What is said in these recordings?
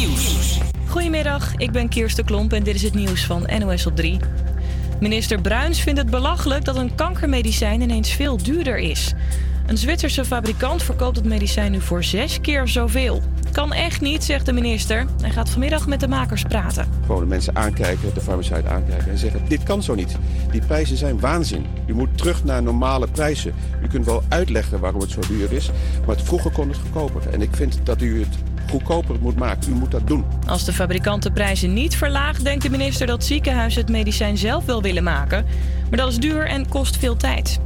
Nieuws. Goedemiddag, ik ben Kirsten Klomp en dit is het nieuws van NOS op 3. Minister Bruins vindt het belachelijk dat een kankermedicijn ineens veel duurder is. Een Zwitserse fabrikant verkoopt het medicijn nu voor zes keer zoveel. Kan echt niet, zegt de minister. Hij gaat vanmiddag met de makers praten. Gewoon de mensen aankijken, de farmaceut aankijken en zeggen... dit kan zo niet. Die prijzen zijn waanzin. U moet terug naar normale prijzen. U kunt wel uitleggen waarom het zo duur is... maar het vroeger kon het goedkoper. En ik vind dat u het goedkoper moet maken. U moet dat doen. Als de fabrikant de prijzen niet verlaagt, denkt de minister dat ziekenhuizen het medicijn zelf wel willen maken. Maar dat is duur en kost veel tijd.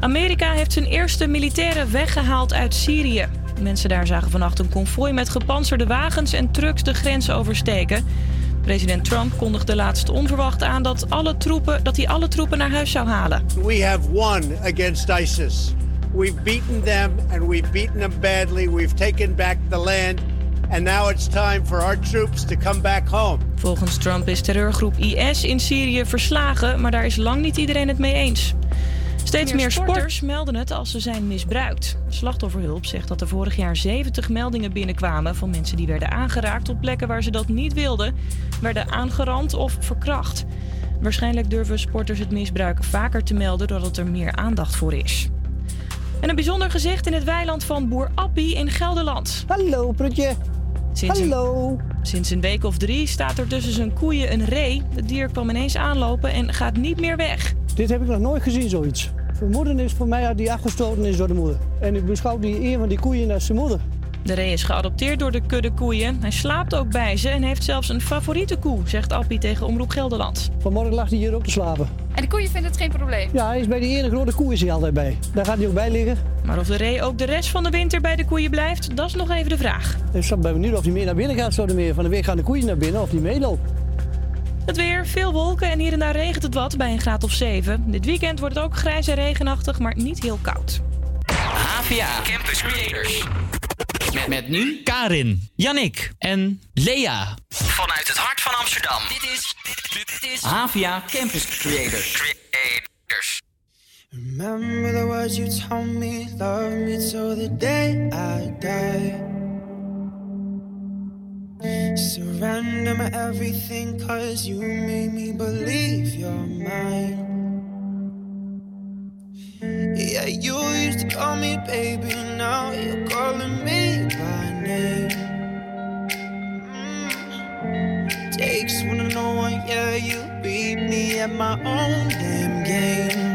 Amerika heeft zijn eerste militairen weggehaald uit Syrië. Mensen daar zagen vannacht een konvooi met gepantserde wagens en trucks de grens oversteken. President Trump kondigde laatst onverwacht aan dat, alle troepen, dat hij alle troepen naar huis zou halen. We have won against ISIS. We've beaten them and we've beaten them badly. We've taken back the land. And now it's time for our troops to come back home. Volgens Trump is terreurgroep IS in Syrië verslagen, maar daar is lang niet iedereen het mee eens. Steeds meer sporters melden het als ze zijn misbruikt. Slachtofferhulp zegt dat er vorig jaar 70 meldingen binnenkwamen van mensen die werden aangeraakt op plekken waar ze dat niet wilden, werden aangerand of verkracht. Waarschijnlijk durven sporters het misbruik vaker te melden doordat er meer aandacht voor is. En een bijzonder gezicht in het weiland van Boer Appie in Gelderland. Hallo, Prutje. Sinds Hallo. Een, sinds een week of drie staat er tussen zijn koeien een ree. Het dier kwam ineens aanlopen en gaat niet meer weg. Dit heb ik nog nooit gezien, zoiets. Vermoeden is voor mij dat die afgestoten is door de moeder. En ik beschouw die een van die koeien als zijn moeder. De ree is geadopteerd door de kudde koeien. Hij slaapt ook bij ze en heeft zelfs een favoriete koe, zegt Appie tegen Omroep Gelderland. Vanmorgen lag hij hier ook te slapen. En de koeien vinden het geen probleem? Ja, hij is bij die ene grote koe is hij altijd bij. Daar gaat hij ook bij liggen. Maar of de ree ook de rest van de winter bij de koeien blijft, dat is nog even de vraag. Ik ben benieuwd of hij meer naar binnen gaat zo meer. Van de week gaan de koeien naar binnen of hij meeloopt. Het weer, veel wolken en hier en daar regent het wat bij een graad of 7. Dit weekend wordt het ook grijs en regenachtig, maar niet heel koud. HVA Campus Creators. Met, met nu Karin, Jannik en Lea. Vanuit het hart van Amsterdam. Dit is, dit is HVA Campus Creators. Creators. Remember the words you told me, love me till the day I die. Surrender my everything, cause you made me believe you're mine. Yeah, you used to call me baby, now you're calling me by name. Mm. Takes one to know one, yeah, you beat me at my own damn game.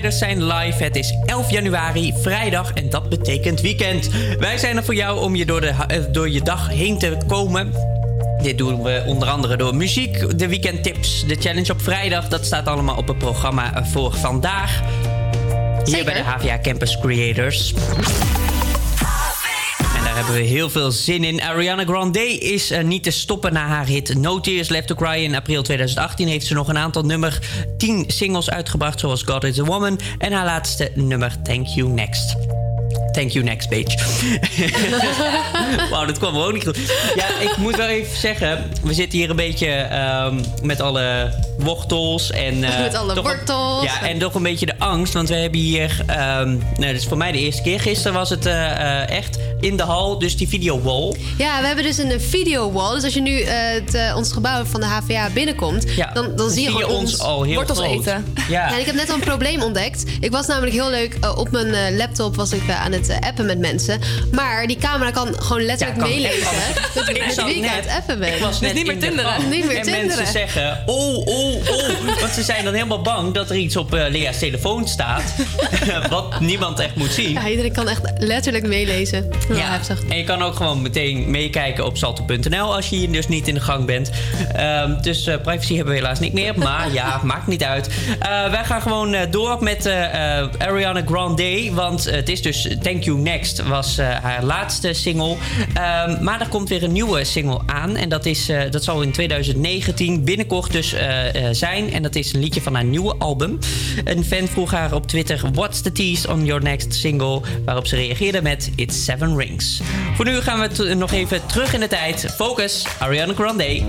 Creators zijn live. Het is 11 januari, vrijdag en dat betekent weekend. Wij zijn er voor jou om je door, de, eh, door je dag heen te komen. Dit doen we onder andere door muziek, de weekendtips, de challenge op vrijdag. Dat staat allemaal op het programma voor vandaag. Hier bij de HVA Campus Creators hebben we heel veel zin in. Ariana Grande is uh, niet te stoppen na haar hit No Tears Left to Cry. In april 2018 heeft ze nog een aantal nummer 10 singles uitgebracht, zoals God is a Woman. En haar laatste nummer Thank You Next. Thank you, next page. Wauw, dat kwam gewoon niet goed. Ja, ik moet wel even zeggen, we zitten hier een beetje um, met alle wortels en... Uh, met alle wortels. ja, en toch een beetje de angst, want we hebben hier... Um, nou, is voor mij de eerste keer. Gisteren was het uh, echt in de hal, dus die video wall. Ja, we hebben dus een video wall. Dus als je nu uh, het, ons gebouw van de HVA binnenkomt, ja, dan, dan zie je, gewoon ons, al heel wortels groot. eten. Ja. ja. ik heb net al een probleem ontdekt. Ik was namelijk heel leuk, op mijn laptop was ik aan het appen met mensen. Maar die camera kan gewoon letterlijk meelezen. Dat ik met wie ik aan het appen ben. Ik was net niet meer tinderen. Niet meer en tinderen. mensen zeggen, oh, oh, oh. Want ze zijn dan helemaal bang dat er iets op uh, Lea's telefoon staat. wat niemand echt moet zien. Ja, iedereen kan echt letterlijk meelezen. Ja, heftig. En je kan ook gewoon meteen meekijken op salto.nl als je hier dus niet in de gang bent. Um, dus uh, privacy hebben we helaas niet meer. Maar ja, maakt niet uit. Uh, wij gaan gewoon door met Ariana Grande. Want het is dus Thank You Next was haar laatste single. Um, maar er komt weer een nieuwe single aan. En dat, is, dat zal in 2019 binnenkort dus zijn. En dat is een liedje van haar nieuwe album. Een fan vroeg haar op Twitter: What's the tease on your next single? Waarop ze reageerde met It's Seven Rings. Voor nu gaan we nog even terug in de tijd. Focus, Ariana Grande.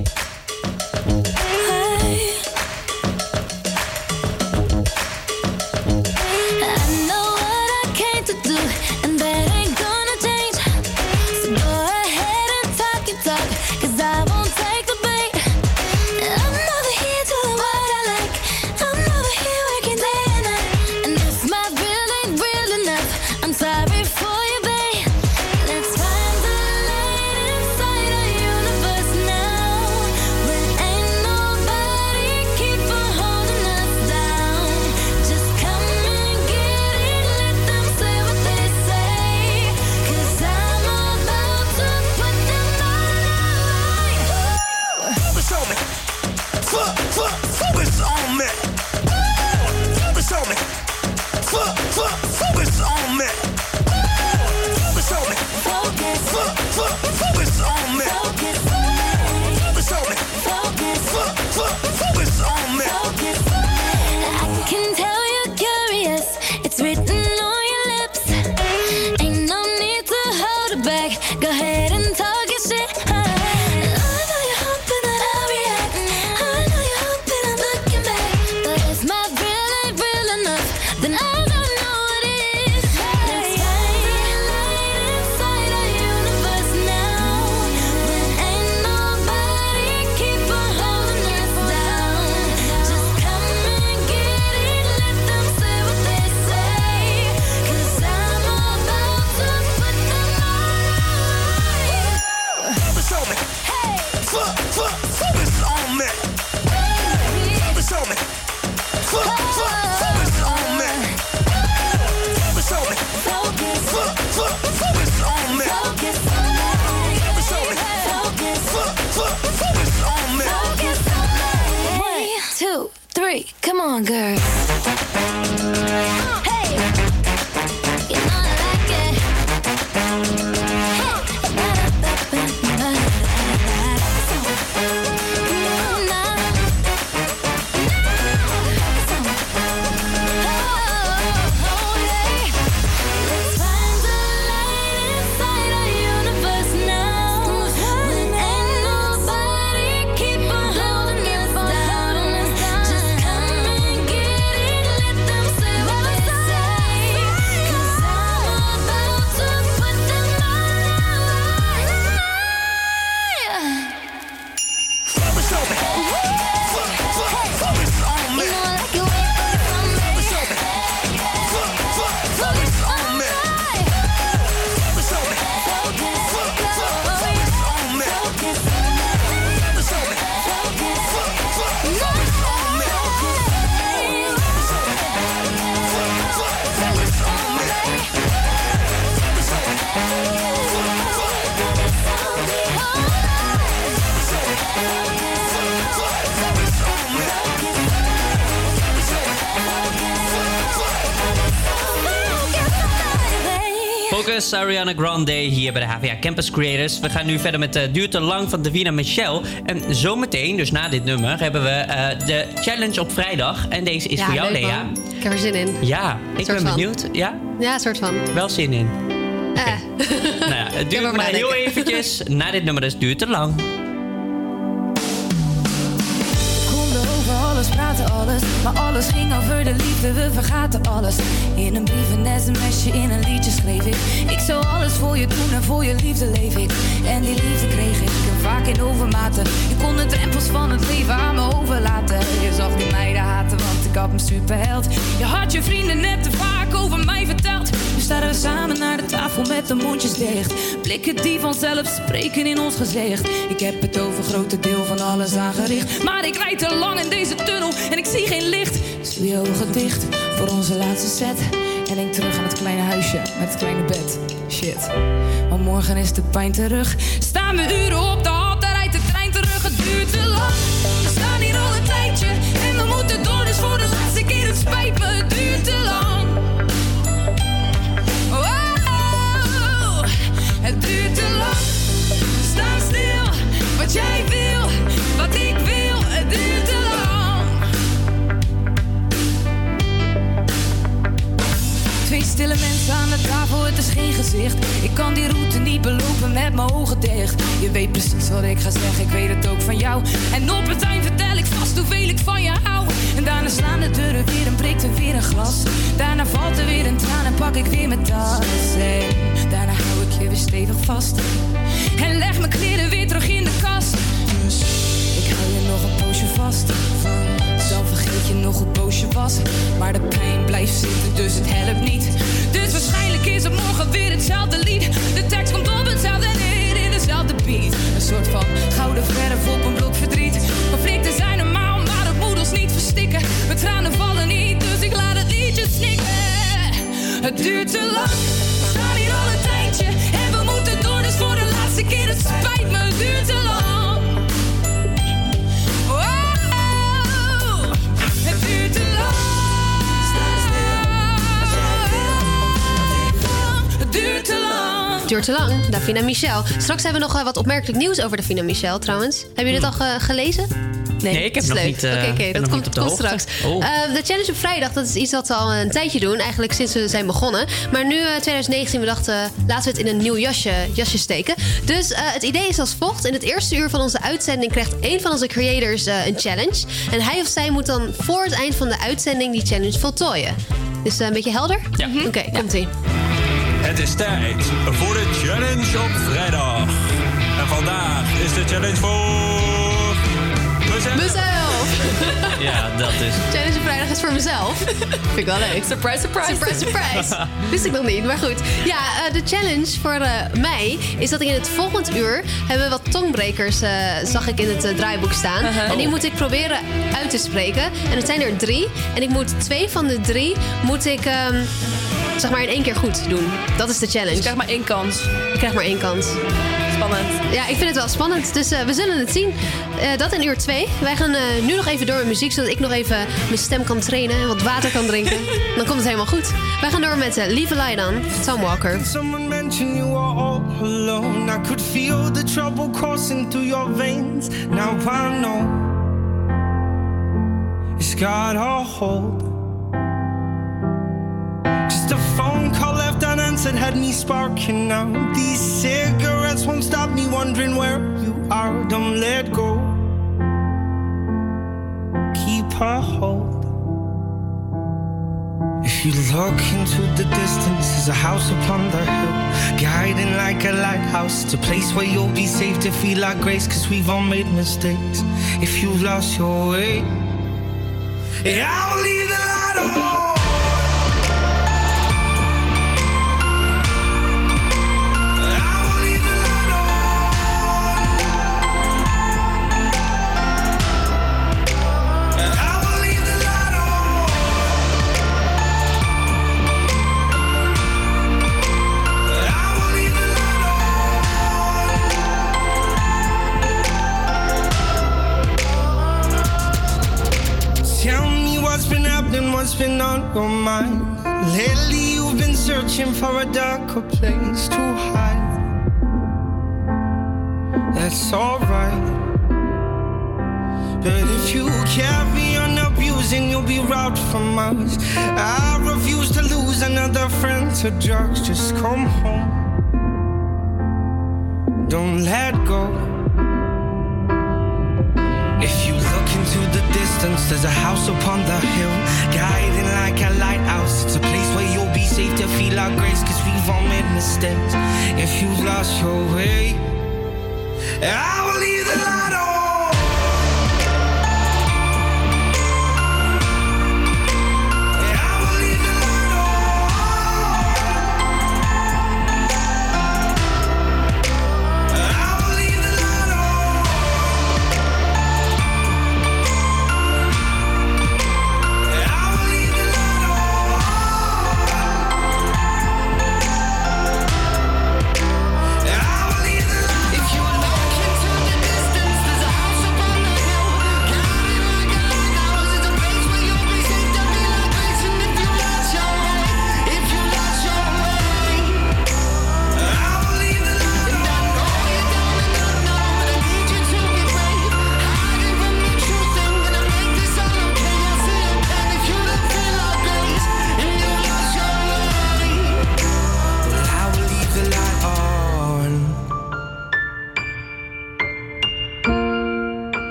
Ariana Grande hier bij de HVA Campus Creators. We gaan nu verder met uh, Duurt te lang van Davina Michel. En zometeen, dus na dit nummer, hebben we uh, de challenge op vrijdag. En deze is Ja, voor jou, leuk, Lea. man. Ik heb er zin in. Ja, ik ben van. benieuwd. Ja, Ja, soort van. wel zin in. Eh. Nou ja, het duurt maar heel eventjes. Na dit nummer, dus het duurt te lang. Praten, alles. Maar alles ging over de liefde, we vergaten alles. In een brief, een sms'je, in een liedje schreef ik. Ik zou alles voor je doen en voor je liefde leef ik. En die liefde kreeg ik en vaak in overmaten. Je kon de drempels van het leven aan me overlaten. Je zag die meiden haten, want ik had me superheld. Je had je vrienden net te vaak over mij verteld. Nu staan we samen naar de tafel met de mondjes dicht. Blikken die vanzelf spreken in ons gezicht. Ik heb het over grote deel van alles aangericht. Maar ik rijd te lang in deze tunnel en ik zie geen licht. Dus doe je ogen dicht voor onze laatste set. En denk terug aan het kleine huisje met het kleine bed. Shit. Maar morgen is de pijn terug. Staan we uren op de hal, daar rijdt de trein terug. Het duurt te lang. We staan hier al een tijdje. En we moeten door, dus voor de laatste keer. Het spijt me, het duurt te lang. Wat jij wil, wat ik wil, het duurt te lang. Twee stille mensen aan de tafel, het is geen gezicht. Ik kan die route niet belopen met mijn ogen dicht. Je weet precies wat ik ga zeggen, ik weet het ook van jou. En op het eind vertel ik vast hoeveel ik van je hou. En daarna slaan de deuren weer en breekt er weer een glas. Daarna valt er weer een traan en pak ik weer mijn tas. Ik je weer stevig vast. En leg mijn kleren weer terug in de kast. Dus ik hou je nog een poosje vast. Dan vergeet je nog hoe boos je was. Maar de pijn blijft zitten, dus het helpt niet. Dus waarschijnlijk is het morgen weer hetzelfde lied. De tekst komt op hetzelfde neer in dezelfde beat. Een soort van gouden verf op een blok verdriet. Conflicten zijn normaal, maar het moet ons niet verstikken. Mijn tranen vallen niet, dus ik laat het liedje snikken. Het duurt te lang, we hier al een tijdje. En we moeten door, dus voor de laatste keer. Het spijt me, het duurt te lang. Wow, het duurt te lang. Het duurt te lang. Duurt te lang, Davina Michel. Straks hebben we nog eh, wat opmerkelijk nieuws over Davina Michel trouwens. Hebben jullie dit al ge- gelezen? Nee, ik heb Dat is nog leuk. niet, eh, Oké, dat nog komt, niet op de komt straks. Oh. Eh, de challenge op vrijdag, dat is iets wat we al een tijdje doen. Eigenlijk sinds we zijn begonnen. Maar nu, eh, 2019, we dachten, laten we het in een nieuw jasje, jasje steken. Dus eh, het idee is als volgt. In het eerste uur van onze uitzending krijgt één van onze creators eh, een challenge. En hij of zij moet dan voor het eind van de uitzending die challenge voltooien. Is eh, een beetje helder? Ja. Oké, komt-ie. Het is tijd voor de challenge op vrijdag. En vandaag is de challenge voor... mezelf. Ja, dat is... Challenge vrijdag is voor mezelf. Vind ik wel leuk. Surprise, surprise. Surprise, surprise. Wist ik nog niet, maar goed. Ja, eh, de challenge voor eh, mij is dat ik in het volgend uur... hebben we wat tongbrekers, eh, zag ik in het draaiboek staan. En die moet ik proberen uit te spreken. En het zijn er drie. En ik moet twee van de drie moet ik... ehm, zeg maar in één keer goed doen. Dat is de challenge. Dus je krijgt maar één kans. Ik krijg maar één kans. Spannend. Ja, ik vind het wel spannend. Dus eh, we zullen het zien. Eh, dat in uur 2. Wij gaan eh, nu nog even door met muziek, zodat ik nog even mijn stem kan trainen en wat water kan drinken. Dan komt het helemaal goed. Wij gaan door met uh, Light On, Tom Walker. Someone mentioned you were all alone. I could feel the trouble coursing through your veins. Now I know it's got a hold. Left unanswered had me sparking now. These cigarettes won't stop me wondering where you are. Don't let go. Keep a hold. If you look into the distance, there's a house upon the hill, guiding like a lighthouse. It's a place where you'll be safe to feel like grace, cause we've all made mistakes. If you've lost your way, I'll leave the light on. Us. I refuse to lose another friend to drugs. Just come home. Don't let go. If you look into the distance, there's a house upon the hill, guiding like a lighthouse. It's a place where you'll be safe to feel our grace, cause we've all made mistakes. If you've lost your way, I will leave the light on.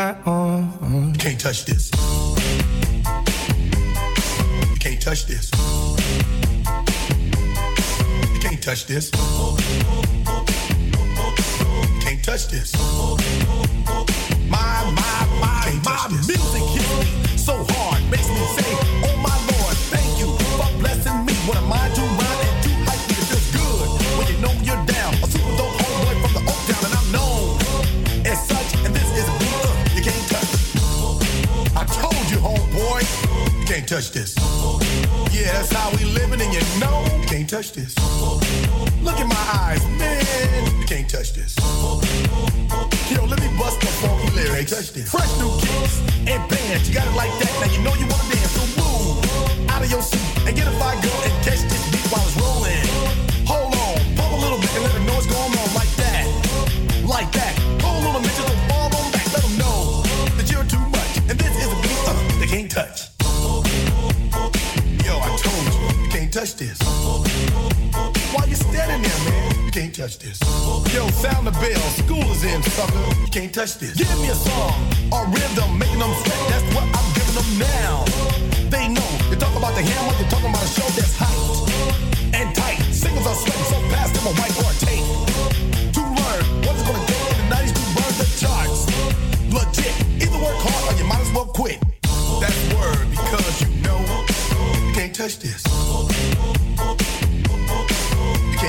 Light on. You can't touch this. You can't touch this. You can't touch this. You can't touch this. Touch this. Yeah, that's how we living, and you know you can't touch this. Look in my eyes, man, you can't touch this. Yo, let me bust the funky lyrics. Fresh new kicks and bands, you got it like that. Now you know you wanna touch this. Yo, sound the bell. School is in, sucker. You can't touch this. Give me a song or rhythm, making them sweat. That's what I'm giving them now. They know. You talk about the hammer, you're talking about a show that's hyped and tight. Singles are sweating so fast, them a white or a tape. To learn what it's gonna take in the 90s to burn the charts. Legit. Either work hard or you might as well quit. That's word because you know you can't touch this.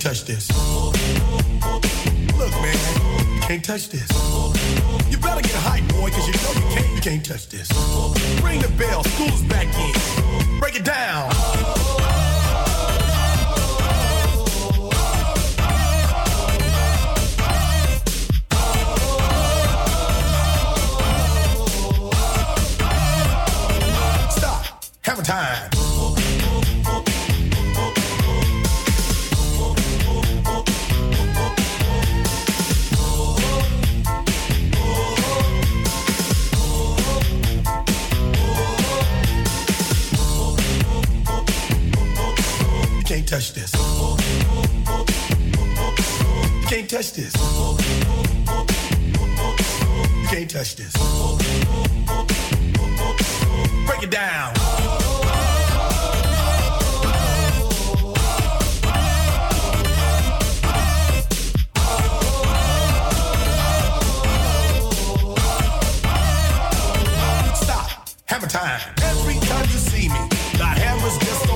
can't touch this. Look, man, can't touch this. You better get a hype, boy, cause you know you can't, you can't touch this. Ring the bell, school's back in. Break it down. Stop. Hammer time. touch this. You can't touch this. You can't touch this. Break it down. Stop. Have a time. Every time you see me, the hammer's just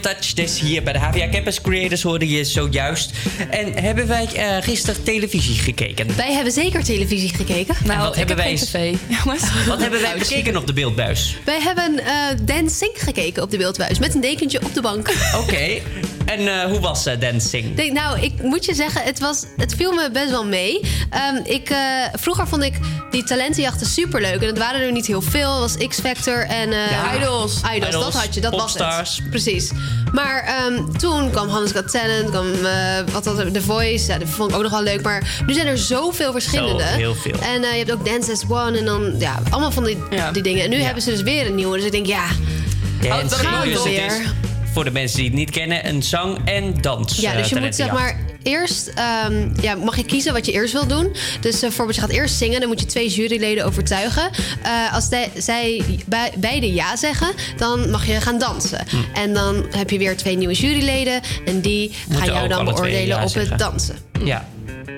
Touch This hier bij de HVA Campus Creators hoorde je zojuist. En hebben wij eh, gisteren televisie gekeken? Wij hebben zeker televisie gekeken. En wat hebben wij tv. Wat hebben wij bekeken op de beeldbuis? Wij hebben eh Dancing gekeken op de beeldbuis met een dekentje op de bank. Oké. En eh, hoe was eh, Dancing? Nee, nou, ik moet je zeggen, het, was, het viel me best wel mee. Ehm, ik, vroeger vond ik die talentenjachten superleuk. En het waren er niet heel veel. Het was X-Factor en... eh, Ja. Idols. Idols. Idols, dat had je, dat was het. Precies. Maar ehm, toen kwam Hannes Got Talent, kwam eh, wat was het, The Voice. Ja, dat vond ik ook nog wel leuk. Maar nu zijn er zoveel verschillende. Zo, heel veel. En eh, je hebt ook Dance as One en dan, ja, allemaal van die, die dingen. En nu hebben ze dus weer een nieuwe. Dus ik denk, ja, we Dus het is, weer. voor de mensen die het niet kennen, een zang- en dans Ja, dus je moet zeg maar eerst ehm, ja, mag je kiezen wat je eerst wil doen. Dus eh, bijvoorbeeld, je gaat eerst zingen, dan moet je twee juryleden overtuigen. Eh, als de- zij bij, beide ja zeggen, dan mag je gaan dansen. Hm. En dan heb je weer twee nieuwe juryleden en die Moeten gaan jou dan beoordelen ja op zeggen. het dansen. Ja.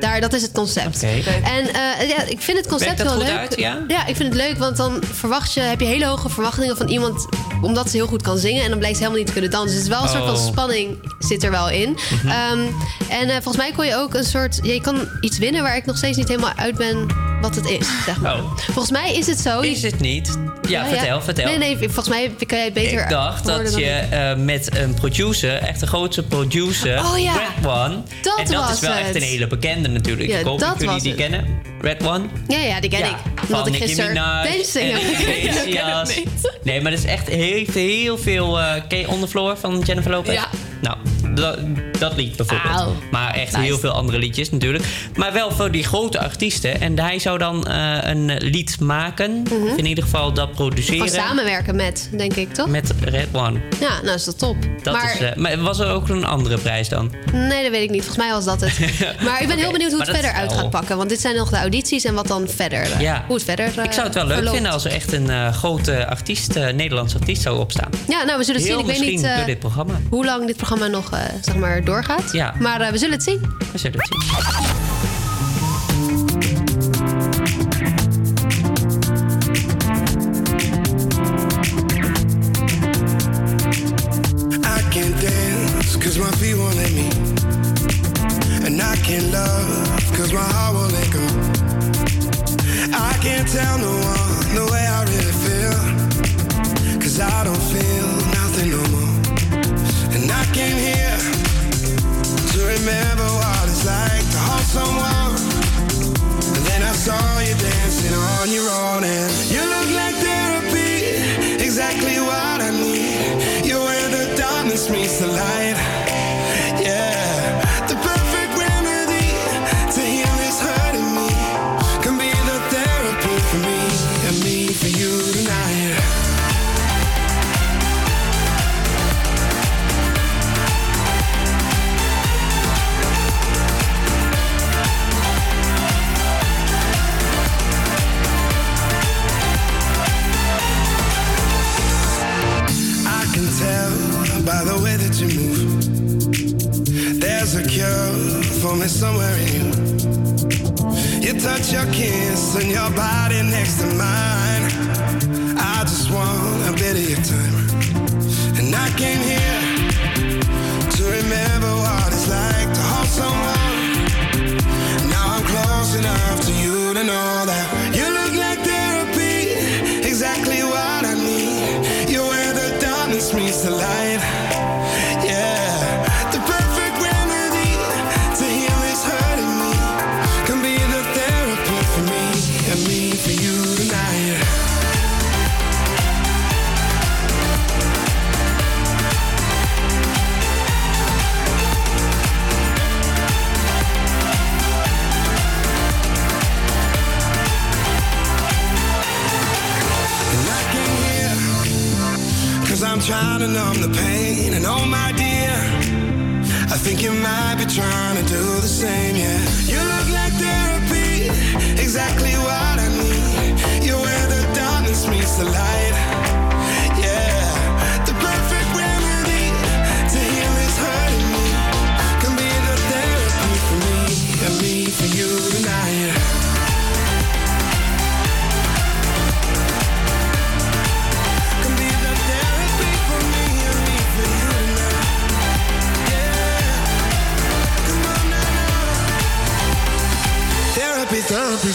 Daar, dat is het concept. En eh, ja, ik vind het concept wel leuk. uit, ja? ik vind het leuk, want dan verwacht je, heb je hele hoge verwachtingen van iemand omdat ze heel goed kan zingen. En dan blijkt ze helemaal niet te kunnen dansen. Dus het is wel een soort van Oh. spanning zit er wel in. Mhm. Ehm, en eh, volgens mij kon je ook een soort. ja, je kan iets winnen waar ik nog steeds niet helemaal uit ben wat het is. Zeg maar. Oh. Volgens mij is het zo. Is het niet? Ja, vertel, vertel. Nee, nee, volgens mij kan jij het beter. Ik dacht dat je eh, met een producer, echt de grootste producer, Oh ja, Red One. dat en dat was is wel echt een hele bekende natuurlijk. Ik hoop dat jullie die het. kennen. Red One? Ja, ja, die ken ik. van ik Nicki Minaj. Nee, maar dat is echt heel, heel veel... ken je On The Floor van Jennifer Lopez? Ja. Nou, dat, dat lied bijvoorbeeld. Maar echt Nice. heel veel andere liedjes natuurlijk. Maar wel voor die grote artiesten. En hij zou dan eh, een lied maken. Of in ieder geval dat produceren. Mhm. Gewoon samenwerken met, denk ik, toch? Met Red One. Ja, nou is dat top. Dat maar is, eh, maar was er ook een andere prijs dan? nee, dat weet ik niet. Volgens mij was dat het. Maar ik ben heel benieuwd hoe het verder uit gaat pakken. Want dit zijn nog de audities en wat dan verder. eh, Ja. Hoe het verder. Ik zou het wel leuk verloopt. vinden als er echt een grote artiest, Nederlandse artiest zou opstaan. Ja, nou, we zullen Heel zien. Ik weet misschien niet door dit programma. hoe lang dit programma nog eh, zeg maar, doorgaat. Ja. Maar eh, we zullen het zien. We zullen het zien. A cure for me somewhere in you. You touch your kiss and your body next to mine. I just want a bit of your time. And I came here to remember numb the pain, and oh my dear, I think you might be trying to do the same. Yeah, you look like therapy, exactly what I need. You're where the darkness meets the light.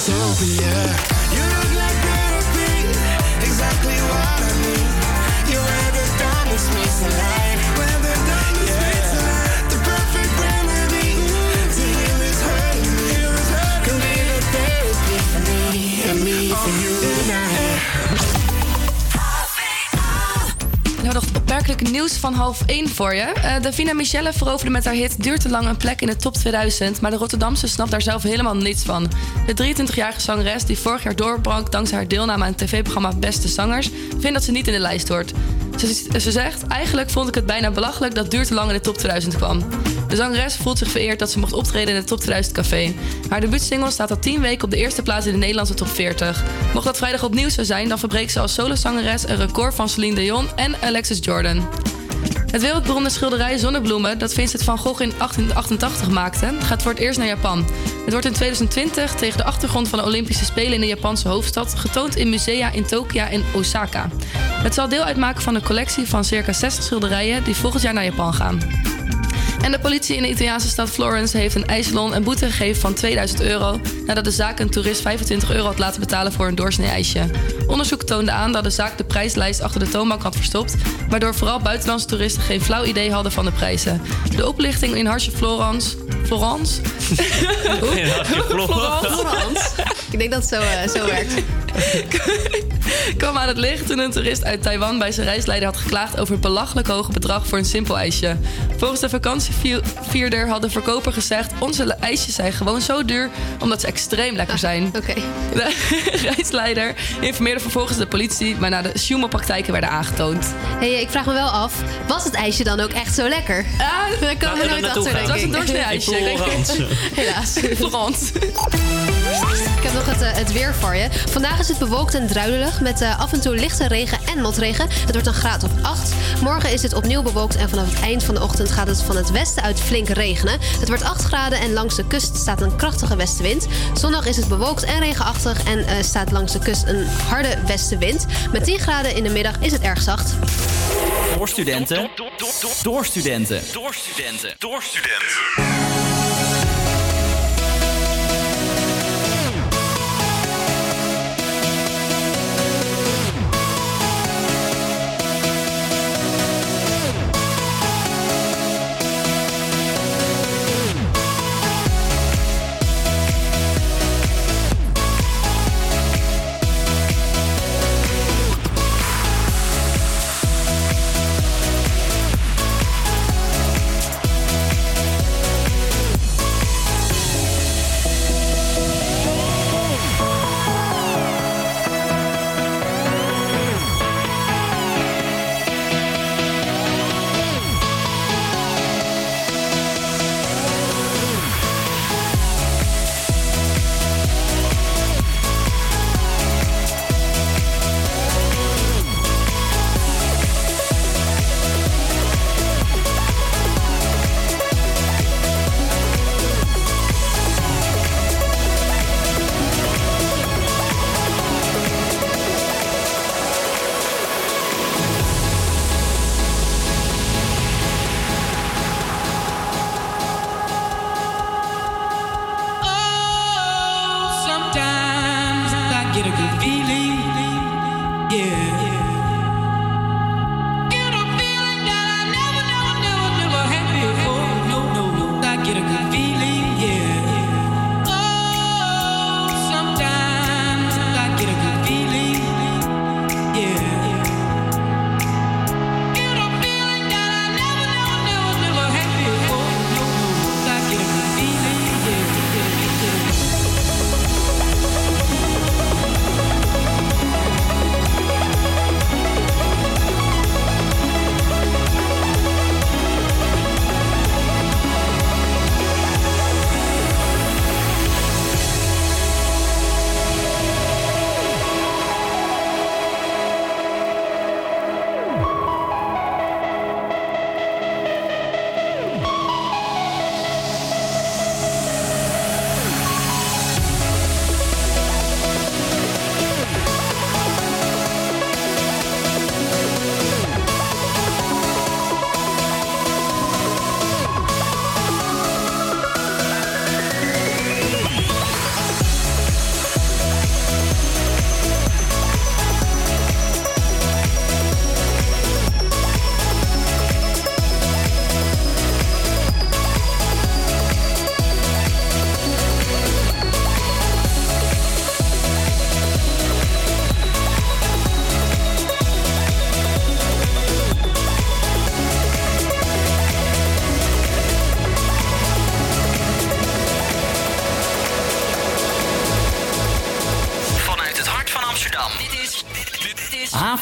Therapy, opmerkelijk nieuws van half 1 voor je. Eh Davina Michelle veroverde met haar hit Duurt te lang een plek in de top 2000. Maar de Rotterdamse snapt daar zelf helemaal niets van. De 23-jarige zangeres die vorig jaar doorbrak dankzij haar deelname aan het tv-programma Beste Zangers... vindt dat ze niet in de lijst hoort. Ze, ze zegt, eigenlijk vond ik het bijna belachelijk dat Duurt te lang in de top 2000 kwam. De zangeres voelt zich vereerd dat ze mocht optreden in het Top 2000 Café. Haar debuutsingle staat al 10 weken op de eerste plaats in de Nederlandse top 40. Mocht dat vrijdag opnieuw zo zijn, dan verbreekt ze als solozangeres een record van Celine Dion en Alexis Jordan. Het wereldberoemde schilderij Zonnebloemen, dat Vincent van Gogh in 1888 maakte, gaat voor het eerst naar Japan. Het wordt in 2020 tegen de achtergrond van de Olympische Spelen in de Japanse hoofdstad getoond in musea in Tokio en Osaka. Het zal deel uitmaken van een collectie van circa 60 schilderijen die volgend jaar naar Japan gaan. En de politie in de Italiaanse stad Florence heeft een ijssalon een boete gegeven van 2000 euro... nadat de zaak een toerist 25 euro had laten betalen voor een doorsnee ijsje. Onderzoek toonde aan dat de zaak de prijslijst achter de toonbank had verstopt... waardoor vooral buitenlandse toeristen geen flauw idee hadden van de prijzen. De oplichting in Hartje Florence... Florence? Florence. Florence. Ik denk dat het zo, eh, zo werkt. kwam aan het licht toen een toerist uit Taiwan bij zijn reisleider had geklaagd over het belachelijk hoge bedrag voor een simpel ijsje. Volgens de vakantievierder had de verkoper gezegd: Onze ijsjes zijn gewoon zo duur omdat ze extreem lekker zijn. Oké. De reisleider informeerde vervolgens de politie, waarna de sjoemelpraktijken werden aangetoond. Hey, ik vraag me wel af, was het ijsje dan ook echt zo lekker? Ah, Daar komen we nooit achter, Het was een doorsnee ijsje. Helaas. Florence. Ik heb nog het, eh, het weer voor je. Vandaag is het bewolkt en met eh, af en toe lichte regen en motregen. Het wordt een graad of 8. Morgen is het opnieuw bewolkt en vanaf het eind van de ochtend gaat het van het westen uit flink regenen. Het wordt 8 graden en langs de kust staat een krachtige westenwind. Zondag is het bewolkt en regenachtig en eh, staat langs de kust een harde westenwind. Met 10 graden in de middag is het erg zacht. Door studenten. Door studenten. Door studenten. Door studenten.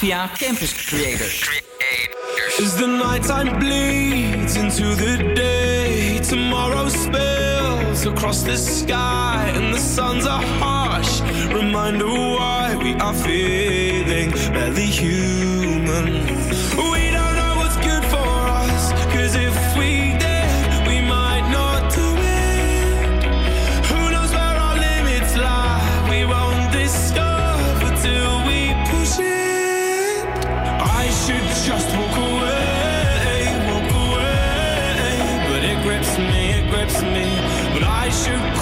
Havia Campus Creators. As the nighttime bleeds into the day, tomorrow spills across the sky, and the suns are harsh. Reminder why we are feeling barely human. We don't shoot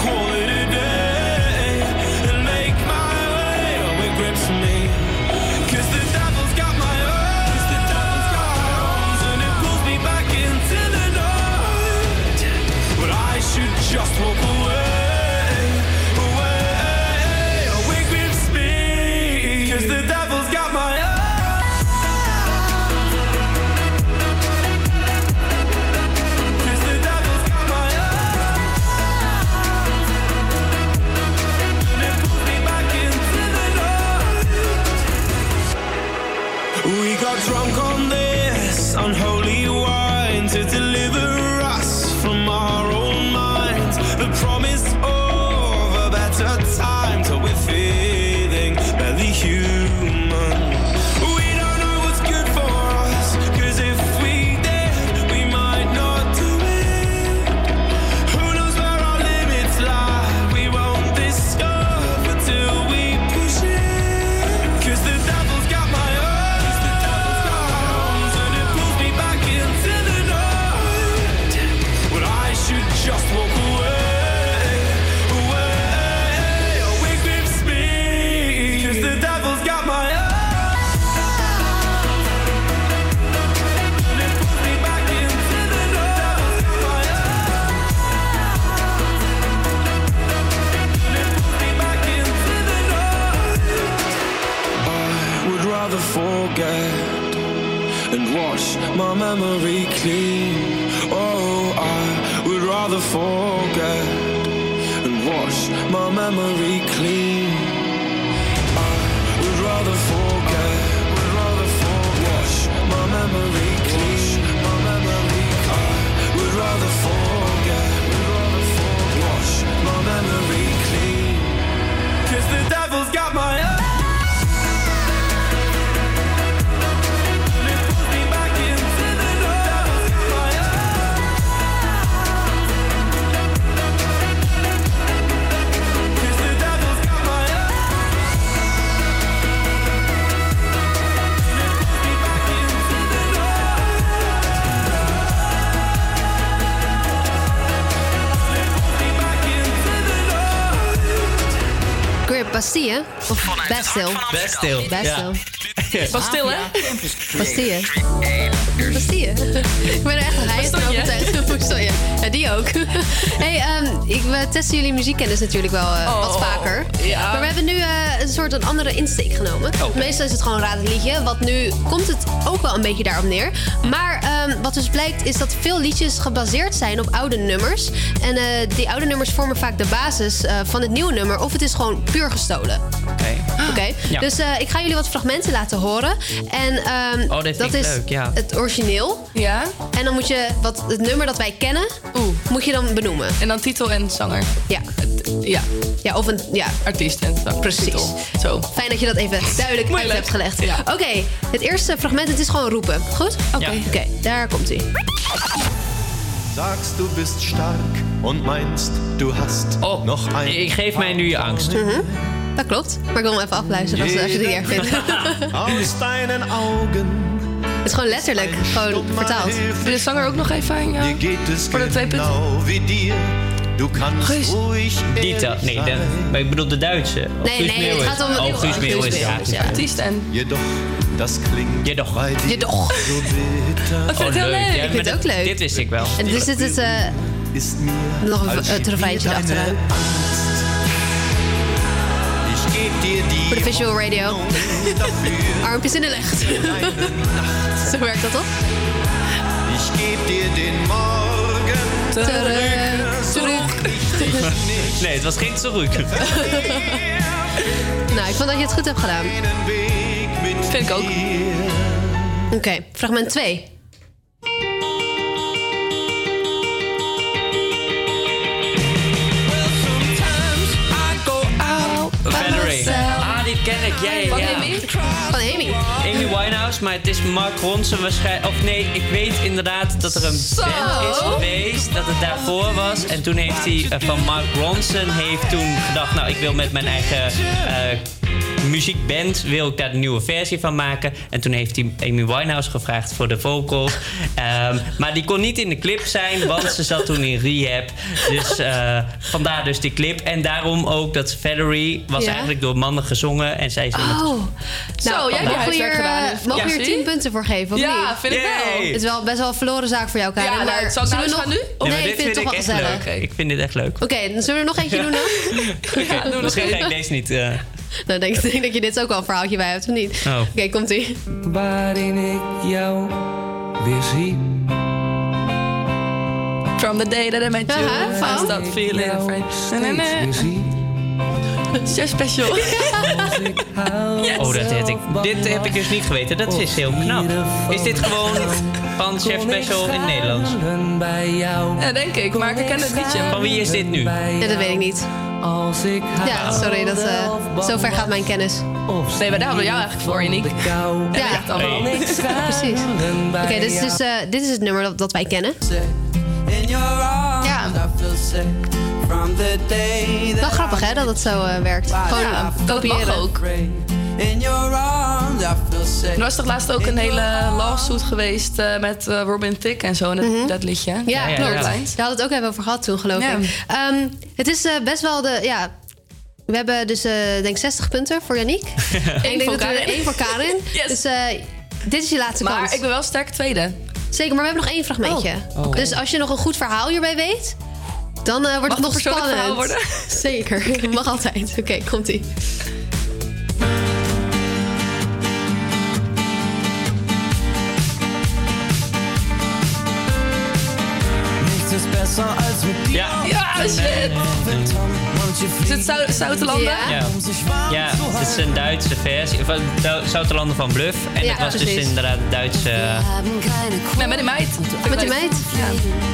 Bastille? Of Bastille? Bastille. Bastille. Bastille, hè? Bastille. Bastille. Ik ben er echt heilig van overtuigd. Ja, die ook. hey, ehm, ik, we testen jullie muziekkennis natuurlijk wel eh, wat Oh, vaker. ja. Maar we hebben nu eh, een soort een andere insteek genomen. Meestal is het gewoon raad het liedje. Wat nu komt het ook wel een beetje daarop neer. Maar wat dus blijkt is dat veel liedjes gebaseerd zijn op oude nummers. En eh, die oude nummers vormen vaak de basis eh, van het nieuwe nummer. Of het is gewoon puur gestolen. Oké, Ja. dus eh, ik ga jullie wat fragmenten laten horen. En ehm, Oh, dat is leuk, ja. het origineel. Ja. En dan moet je wat, het nummer dat wij kennen, moet je dan benoemen. En dan titel en zanger. Ja. Ja. Ja, of een ja. artiest en zanger. Precies. Titel. Zo. Fijn dat je dat even duidelijk uit hebt gelegd. Oké, het eerste fragment, het is gewoon roepen. Goed? Oké. Oké, daar komt ie. Sagst du bist stark und meinst du hast Oh, noch ein ik geef mij nu je angst. Mhm. Dat klopt. Maar ik wil hem even afluisteren als, als je het niet erg vindt. aus deinen Augen. Het is gewoon letterlijk, gewoon vertaald. Wil de zanger ook nog even aan jou? Dir geht es Voor de twee punten. Du kannst ruhig Dieter, nee, de, maar ik bedoel de Duitse. Of Nee, Guus nee, Meeuwis. het gaat om- Oh, Guus Guus Meeuwis, ja. Meeuwis, ja. Artiest en... Jedoch, das klingt Jedoch. Jedoch. Ik vind het heel leuk. Ik vind het ook dit- leuk. Dit wist ik wel. En dus zit het eh, nog een deine erachteraan. Voor de visual radio. Armpjes in de lucht. Zo werkt dat toch? Ich geb dir den Morgen Terug, terug. Nee, het was geen terug. Nou, ik vond dat je het goed hebt gedaan. Vind ik ook. Oké, fragment 2. Ja, Van ja. Amy? Van Amy. Amy Winehouse, maar het is Mark Ronson waarschijnlijk. Of nee, ik weet inderdaad dat er een Zo. band is geweest. Dat het daarvoor was. En toen heeft hij eh, van Mark Ronson heeft toen gedacht: Nou, ik wil met mijn eigen. eh, muziekband wil ik daar een nieuwe versie van maken. En toen heeft hij Amy Winehouse gevraagd voor de vocals. Ehm, maar die kon niet in de clip zijn, want ze zat toen in rehab. Dus eh, vandaar dus die clip. En daarom ook dat Valerie was Ja. eigenlijk door mannen gezongen. En zij zingt Oh. Zo, Nou, jij hebt huiswerk gedaan. mogen we Ja, hier zie? 10 punten voor geven, of Ja, niet? vind ik wel. Het is wel best wel een verloren zaak voor jou, Karin. Ja, nou, maar zal ik naar zullen we huis gaan nog... nu? Nee, ik vind het toch wel echt gezellig. leuk. Ik vind dit echt leuk. Oké, dan zullen we er nog eentje doen dan? Ja, doe nog Misschien ga ik deze niet. eh, nou, denk ik denk dat je dit ook wel een verhaaltje bij hebt, of niet? Oh. Oké, komt-ie. Waarin ik jou weer zie. From the day that I met you, Aha, I van? stopped feeling afraid. Na. zie. Chef special. Oh, dat heb ik, dit heb ik dus niet geweten. Dat is heel knap. Is dit gewoon van Chef Special in het Nederlands? Ja, denk ik. Maar ik ken het liedje. Van wie is dit nu? Ja, dat weet ik niet. Als ik Ja, sorry, dat, eh, zover gaat mijn kennis. Nee, maar daar hadden we jou eigenlijk voor, Uniek. kou. Ja, Echt allemaal. precies. Oké, dit, is dus, eh, dit is het nummer dat, dat wij kennen. Ja. Wel grappig hè, dat het zo eh, werkt. Gewoon Ja, mag kopiëren. ook. Er was toch laatst ook een hele lawsuit geweest eh, met eh, Robin Thicke en zo in het, dat liedje. Mhm. Ja, Ja, ja, klopt. ja. Daar hadden we het ook even over gehad toen, geloof Ja. ik. Ehm, het is eh, best wel de... Ja, we hebben dus, eh denk 60 punten voor Yannick. En ik denk dat we één voor Karin. Yes. Dus eh, dit is je laatste Maar kans. ik ben wel sterk tweede. Zeker, maar we hebben nog één fragmentje. Oh. Dus als je nog een goed verhaal hierbij weet... Dan eh, wordt Mag het nog spannend. verhaal worden? Zeker, mag altijd. Oké, komt-ie. Ja. Ja, shit. Is het Zou- Zoutelanden? Ja. Ja. ja, het is een Duitse versie. Van Dou- Zoutelanden van Bluff. En Ja, het was dus inderdaad een Duitse... Nee, met die meid. Met die meid? Ja.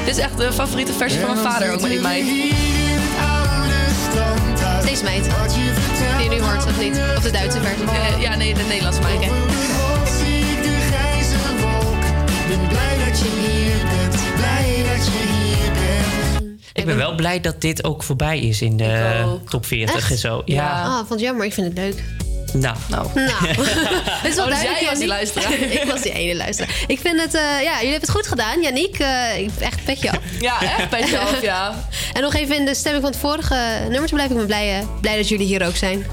Dit is echt de favoriete versie van mijn vader, ook met die meid. Deze meid. Die je nu hoort, of niet? Of de Duitse versie. Eh, ja, nee, de Nederlandse meid. Oké. Ik ben wel blij dat dit ook voorbij is in de top 40 Echt? en zo. Ja, Ja. Ah, vond het jammer. Ik vind het leuk. nou. Nou. Nou, het is wel Oh, dus jij was die luisteraar. ik was die ene luisteraar. Ik vind het, eh, ja, jullie hebben het goed gedaan. Yannick, eh, ik echt petje af. Ja, echt petje af, ja. En nog even in de stemming van het vorige nummer blijven. Ik ben blij, eh, blij dat jullie hier ook zijn.